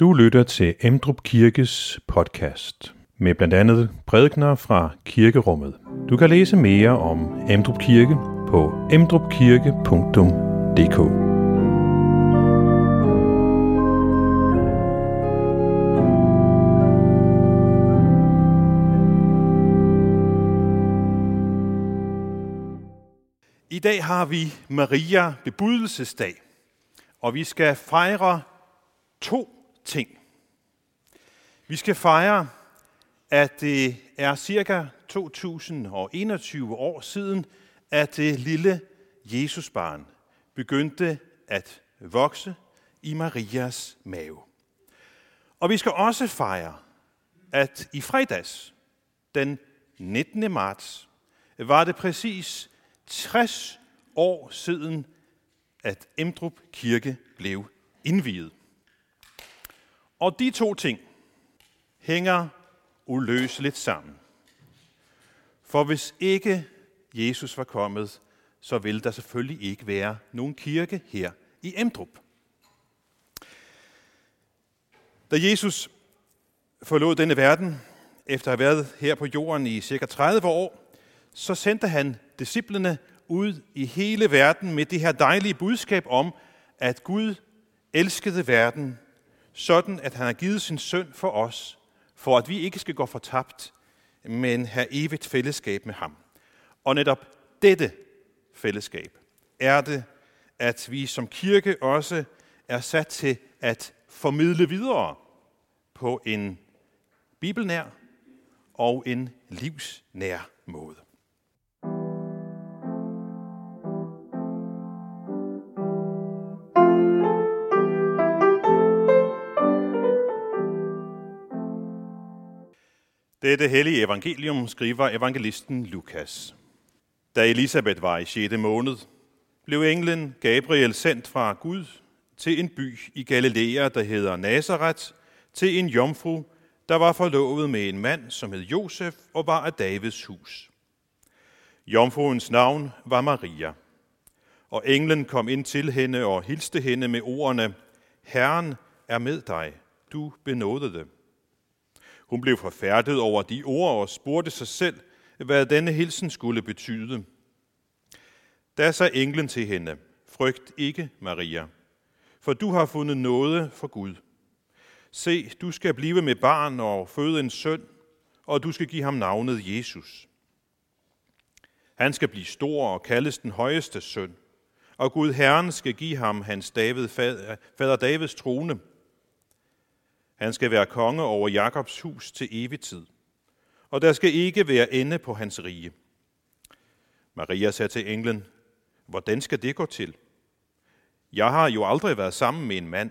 Du lytter til Emdrup Kirkes podcast med blandt andet prædikner fra kirkerummet. Du kan læse mere om Emdrup Kirke på emdrupkirke.dk. I dag har vi Maria bebudelsesdag, og vi skal fejre to ting. Vi skal fejre, at det er cirka 2021 år siden, at det lille Jesusbarn begyndte at vokse i Marias mave. Og vi skal også fejre, at i fredags, den 19. marts, var det præcis 60 år siden, at Emdrup Kirke blev indviet. Og de to ting hænger uløseligt sammen. For hvis ikke Jesus var kommet, så ville der selvfølgelig ikke være nogen kirke her i Emdrup. Da Jesus forlod denne verden, efter at have været her på jorden i cirka 30 år, så sendte han disciplene ud i hele verden med det her dejlige budskab om, at Gud elskede verden sådan at han har givet sin søn for os, for at vi ikke skal gå fortabt, men have evigt fællesskab med ham. Og netop dette fællesskab er det, at vi som kirke også er sat til at formidle videre på en bibelnær og en livsnær måde. Dette hellige evangelium skriver evangelisten Lukas. Da Elisabeth var i 6. måned, blev englen Gabriel sendt fra Gud til en by i Galilea, der hedder Nazareth, til en jomfru, der var forlovet med en mand, som hed Josef og var af Davids hus. Jomfruens navn var Maria, og englen kom ind til hende og hilste hende med ordene, Herren er med dig, du benådede. Hun blev forfærdet over de ord og spurgte sig selv, hvad denne hilsen skulle betyde. Da sagde englen til hende, frygt ikke, Maria, for du har fundet noget for Gud. Se, du skal blive med barn og føde en søn, og du skal give ham navnet Jesus. Han skal blive stor og kaldes den højeste søn, og Gud Herren skal give ham hans David, fader Davids trone, han skal være konge over Jakobs hus til evig tid, og der skal ikke være ende på hans rige. Maria sagde til englen, hvordan skal det gå til? Jeg har jo aldrig været sammen med en mand.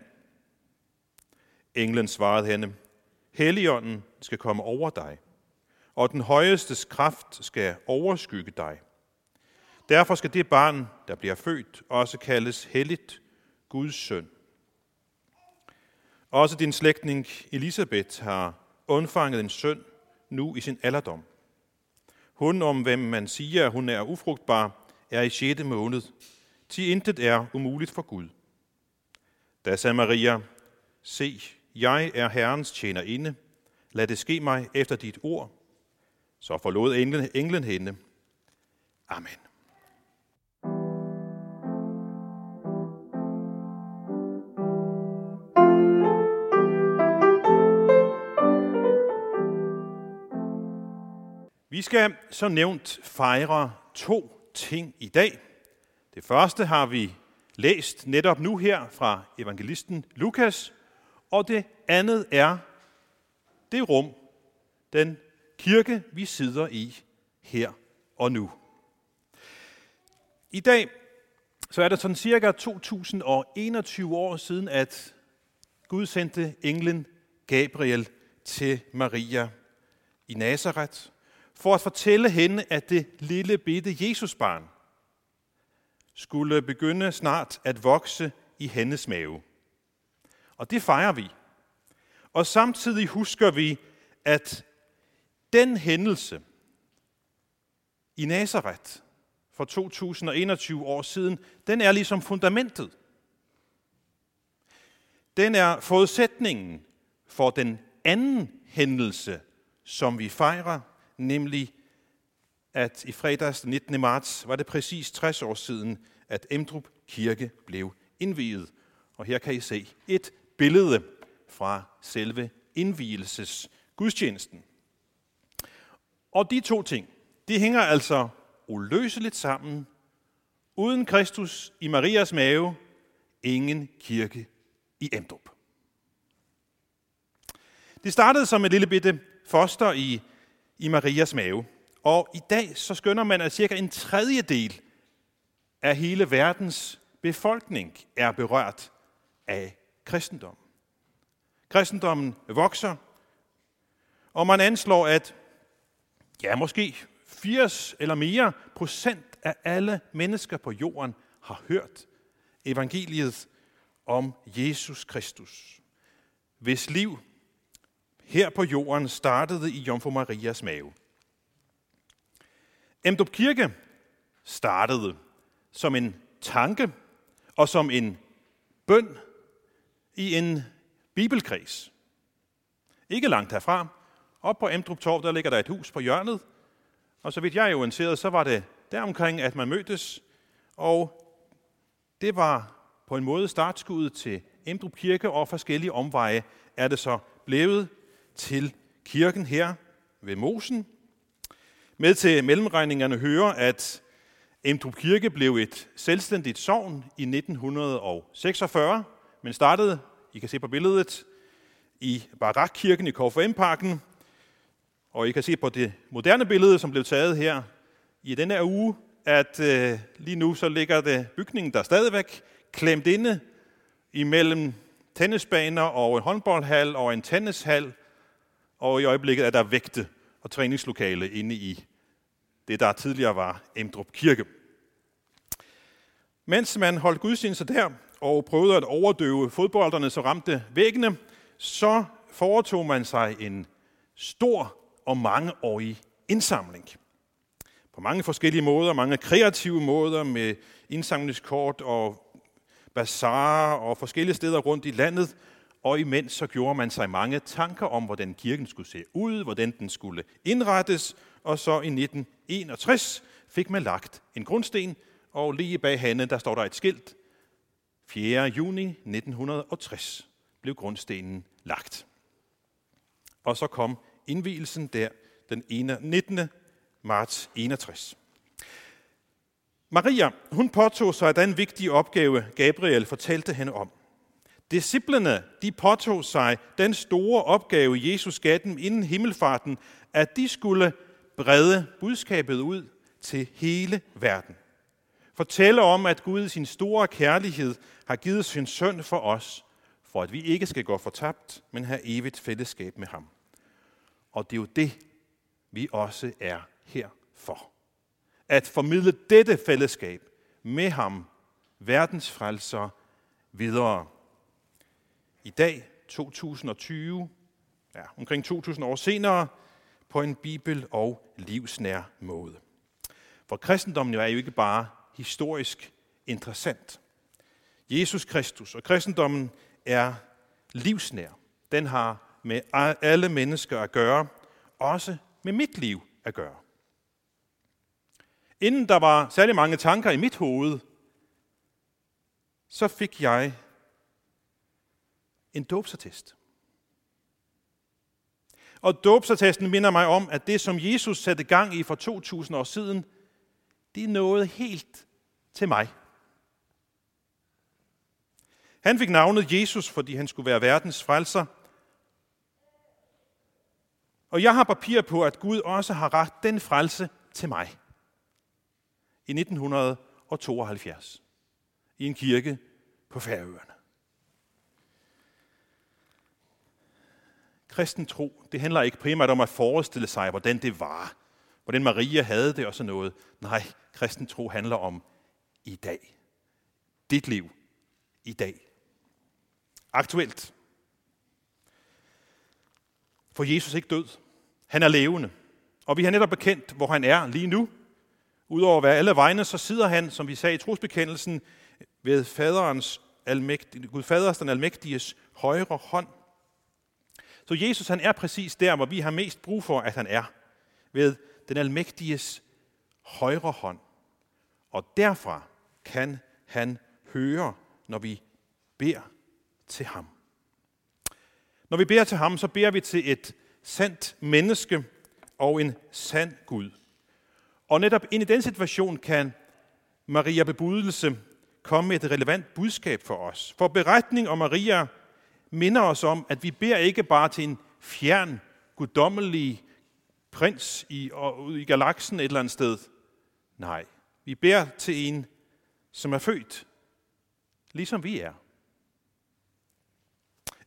Englen svarede hende, Helligånden skal komme over dig, og den højestes kraft skal overskygge dig. Derfor skal det barn, der bliver født, også kaldes helligt Guds søn. Også din slægtning Elisabeth har undfanget en søn nu i sin alderdom. Hun, om hvem man siger, at hun er ufrugtbar, er i 6. måned. Til intet er umuligt for Gud. Da sagde Maria, se, jeg er Herrens tjenerinde. Lad det ske mig efter dit ord. Så forlod englen, englen hende. Amen. Vi skal som nævnt fejre to ting i dag. Det første har vi læst netop nu her fra evangelisten Lukas, og det andet er det rum, den kirke, vi sidder i her og nu. I dag så er det sådan cirka 2021 år siden, at Gud sendte englen Gabriel til Maria i Nazareth for at fortælle hende, at det lille bitte Jesusbarn skulle begynde snart at vokse i hendes mave. Og det fejrer vi. Og samtidig husker vi, at den hændelse i Nazareth for 2021 år siden, den er ligesom fundamentet. den er forudsætningen for den anden hændelse, som vi fejrer, nemlig at i fredags den 19. marts var det præcis 60 år siden, at Emdrup Kirke blev indviet. Og her kan I se et billede fra selve indvielses gudstjenesten. Og de to ting, de hænger altså uløseligt sammen. Uden Kristus i Marias mave, ingen kirke i Emdrup. Det startede som et lille bitte foster i, i Marias mave. Og i dag så skønner man, at cirka en tredjedel af hele verdens befolkning er berørt af kristendom. Kristendommen vokser, og man anslår, at ja, måske 80 eller mere procent af alle mennesker på jorden har hørt evangeliet om Jesus Kristus, hvis liv her på jorden startede i Jomfru Marias mave. Emdrup Kirke startede som en tanke og som en bøn i en bibelkreds. Ikke langt herfra. Op på Emdrup Torv, der ligger der et hus på hjørnet. Og så vidt jeg er orienteret, så var det deromkring, at man mødtes. Og det var på en måde startskuddet til Emdrup Kirke, og forskellige omveje er det så blevet til kirken her ved Mosen. Med til mellemregningerne hører, at Emdrup Kirke blev et selvstændigt sogn i 1946, men startede, I kan se på billedet, i Barakkirken i KFM-parken. Og I kan se på det moderne billede, som blev taget her i denne her uge, at øh, lige nu så ligger det bygningen der stadigvæk klemt inde imellem tennisbaner og en håndboldhal og en tennishal, og i øjeblikket er der vægte og træningslokale inde i det, der tidligere var Emdrup Kirke. Mens man holdt gudstjeneste der og prøvede at overdøve fodbolderne, så ramte væggene, så foretog man sig en stor og mangeårig indsamling. På mange forskellige måder, mange kreative måder med indsamlingskort og bazaar og forskellige steder rundt i landet. Og imens så gjorde man sig mange tanker om, hvordan kirken skulle se ud, hvordan den skulle indrettes. Og så i 1961 fik man lagt en grundsten, og lige bag hende, der står der et skilt. 4. juni 1960 blev grundstenen lagt. Og så kom indvielsen der den 19. marts 61. Maria, hun påtog sig den vigtige opgave, Gabriel fortalte hende om. Disciplerne, de påtog sig den store opgave, Jesus gav dem inden himmelfarten, at de skulle brede budskabet ud til hele verden. Fortælle om, at Gud i sin store kærlighed har givet sin søn for os, for at vi ikke skal gå fortabt, men have evigt fællesskab med ham. Og det er jo det, vi også er her for. At formidle dette fællesskab med ham, verdens frelser, videre. I dag, 2020, ja, omkring 2000 år senere, på en bibel- og livsnær måde. For kristendommen er jo ikke bare historisk interessant. Jesus Kristus og kristendommen er livsnær. Den har med alle mennesker at gøre, også med mit liv at gøre. Inden der var særlig mange tanker i mit hoved, så fik jeg en dåbsattest. Og dåbsattesten minder mig om, at det, som Jesus satte gang i for 2000 år siden, det er noget helt til mig. Han fik navnet Jesus, fordi han skulle være verdens frelser. Og jeg har papir på, at Gud også har ret den frelse til mig. I 1972. I en kirke på Færøerne. Kristen tro, det handler ikke primært om at forestille sig, hvordan det var. Hvordan Maria havde det og sådan noget. Nej, kristen tro handler om i dag. Dit liv i dag. Aktuelt. For Jesus er ikke død. Han er levende. Og vi har netop bekendt, hvor han er lige nu. Udover at være alle vegne, så sidder han, som vi sagde i trosbekendelsen, ved faderens almægtige, Gud faders den almægtiges højre hånd. Så Jesus han er præcis der, hvor vi har mest brug for, at han er. Ved den almægtiges højre hånd. Og derfra kan han høre, når vi beder til ham. Når vi beder til ham, så beder vi til et sandt menneske og en sand Gud. Og netop ind i den situation kan Maria bebudelse komme med et relevant budskab for os. For beretning om Maria minder os om, at vi beder ikke bare til en fjern, guddommelig prins i, og, i galaksen et eller andet sted. Nej, vi beder til en, som er født, ligesom vi er.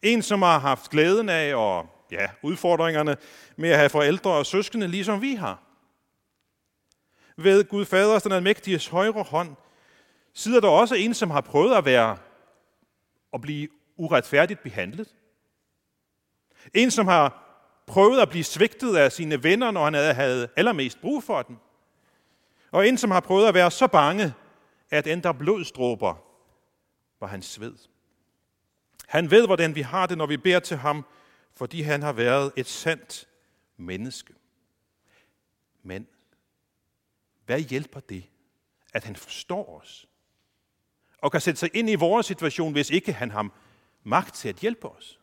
En, som har haft glæden af og ja, udfordringerne med at have forældre og søskende, ligesom vi har. Ved Gud Faders, den almægtiges højre hånd, sidder der også en, som har prøvet at være og blive uretfærdigt behandlet. En, som har prøvet at blive svigtet af sine venner, når han havde allermest brug for dem. Og en, som har prøvet at være så bange, at endda blodstråber var hans sved. Han ved, hvordan vi har det, når vi beder til ham, fordi han har været et sandt menneske. Men hvad hjælper det, at han forstår os? Og kan sætte sig ind i vores situation, hvis ikke han ham magt til at hjælpe os?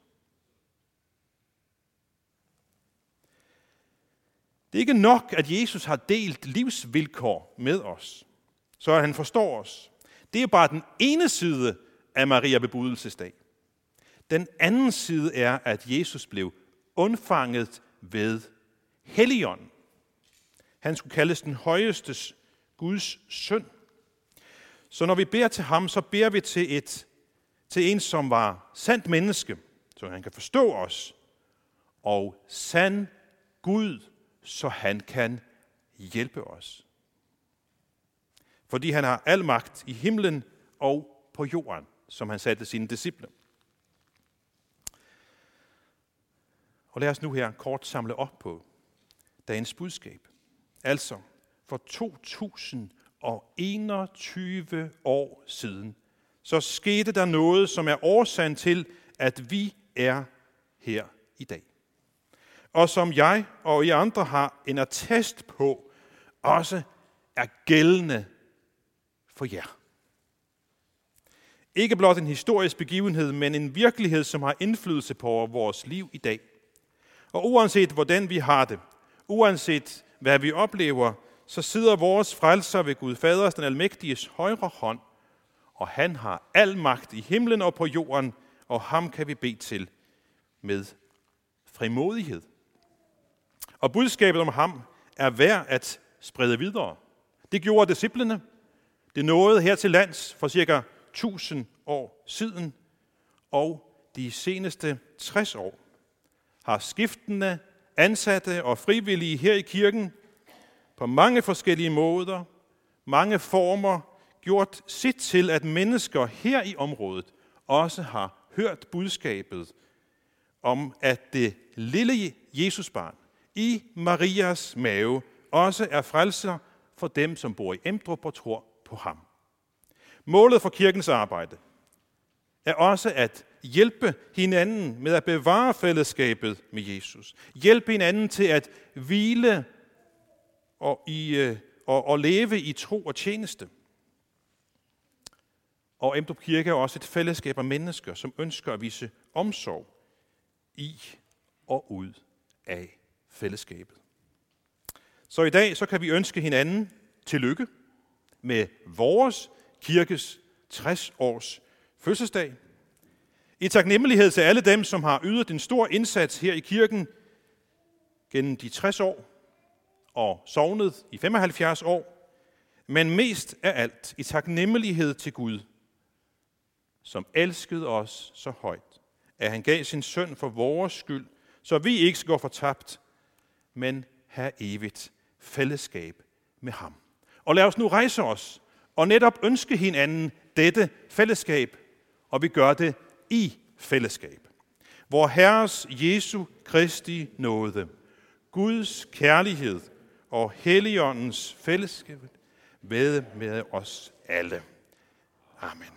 Det er ikke nok, at Jesus har delt livsvilkår med os, så han forstår os. Det er bare den ene side af Maria bebudelsesdag. Den anden side er, at Jesus blev undfanget ved Helligånden. Han skulle kaldes den højeste Guds søn. Så når vi beder til ham, så beder vi til, et, til en, som var sandt menneske, så han kan forstå os, og sand Gud, så han kan hjælpe os. Fordi han har al magt i himlen og på jorden, som han satte sine disciple. Og lad os nu her kort samle op på dagens budskab. Altså, for 2021 år siden, så skete der noget, som er årsagen til, at vi er her i dag. Og som jeg og I andre har en attest på, også er gældende for jer. Ikke blot en historisk begivenhed, men en virkelighed, som har indflydelse på vores liv i dag. Og uanset hvordan vi har det, uanset hvad vi oplever, så sidder vores frelser ved Gud Faders, den almægtiges højre hånd, og han har al magt i himlen og på jorden, og ham kan vi bede til med frimodighed. Og budskabet om ham er værd at sprede videre. Det gjorde disciplene. Det nåede her til lands for cirka 1000 år siden, og de seneste 60 år har skiftende ansatte og frivillige her i kirken på mange forskellige måder, mange former, gjort sit til, at mennesker her i området også har hørt budskabet om, at det lille Jesusbarn i Marias mave også er frelser for dem, som bor i Emdrup og tror på ham. Målet for kirkens arbejde er også at hjælpe hinanden med at bevare fællesskabet med Jesus. Hjælpe hinanden til at hvile og, i, øh, og, og leve i tro og tjeneste. Og Emdrup Kirke er også et fællesskab af mennesker, som ønsker at vise omsorg i og ud af fællesskabet. Så i dag så kan vi ønske hinanden tillykke med vores kirkes 60 års fødselsdag. I taknemmelighed til alle dem, som har ydet en stor indsats her i kirken gennem de 60 år og sovnet i 75 år, men mest af alt i taknemmelighed til Gud, som elskede os så højt, at han gav sin søn for vores skyld, så vi ikke skal gå fortabt, men have evigt fællesskab med ham. Og lad os nu rejse os og netop ønske hinanden dette fællesskab, og vi gør det i fællesskab. Hvor Herres Jesu Kristi nåde, Guds kærlighed og Helligåndens fællesskab ved med os alle. Amen.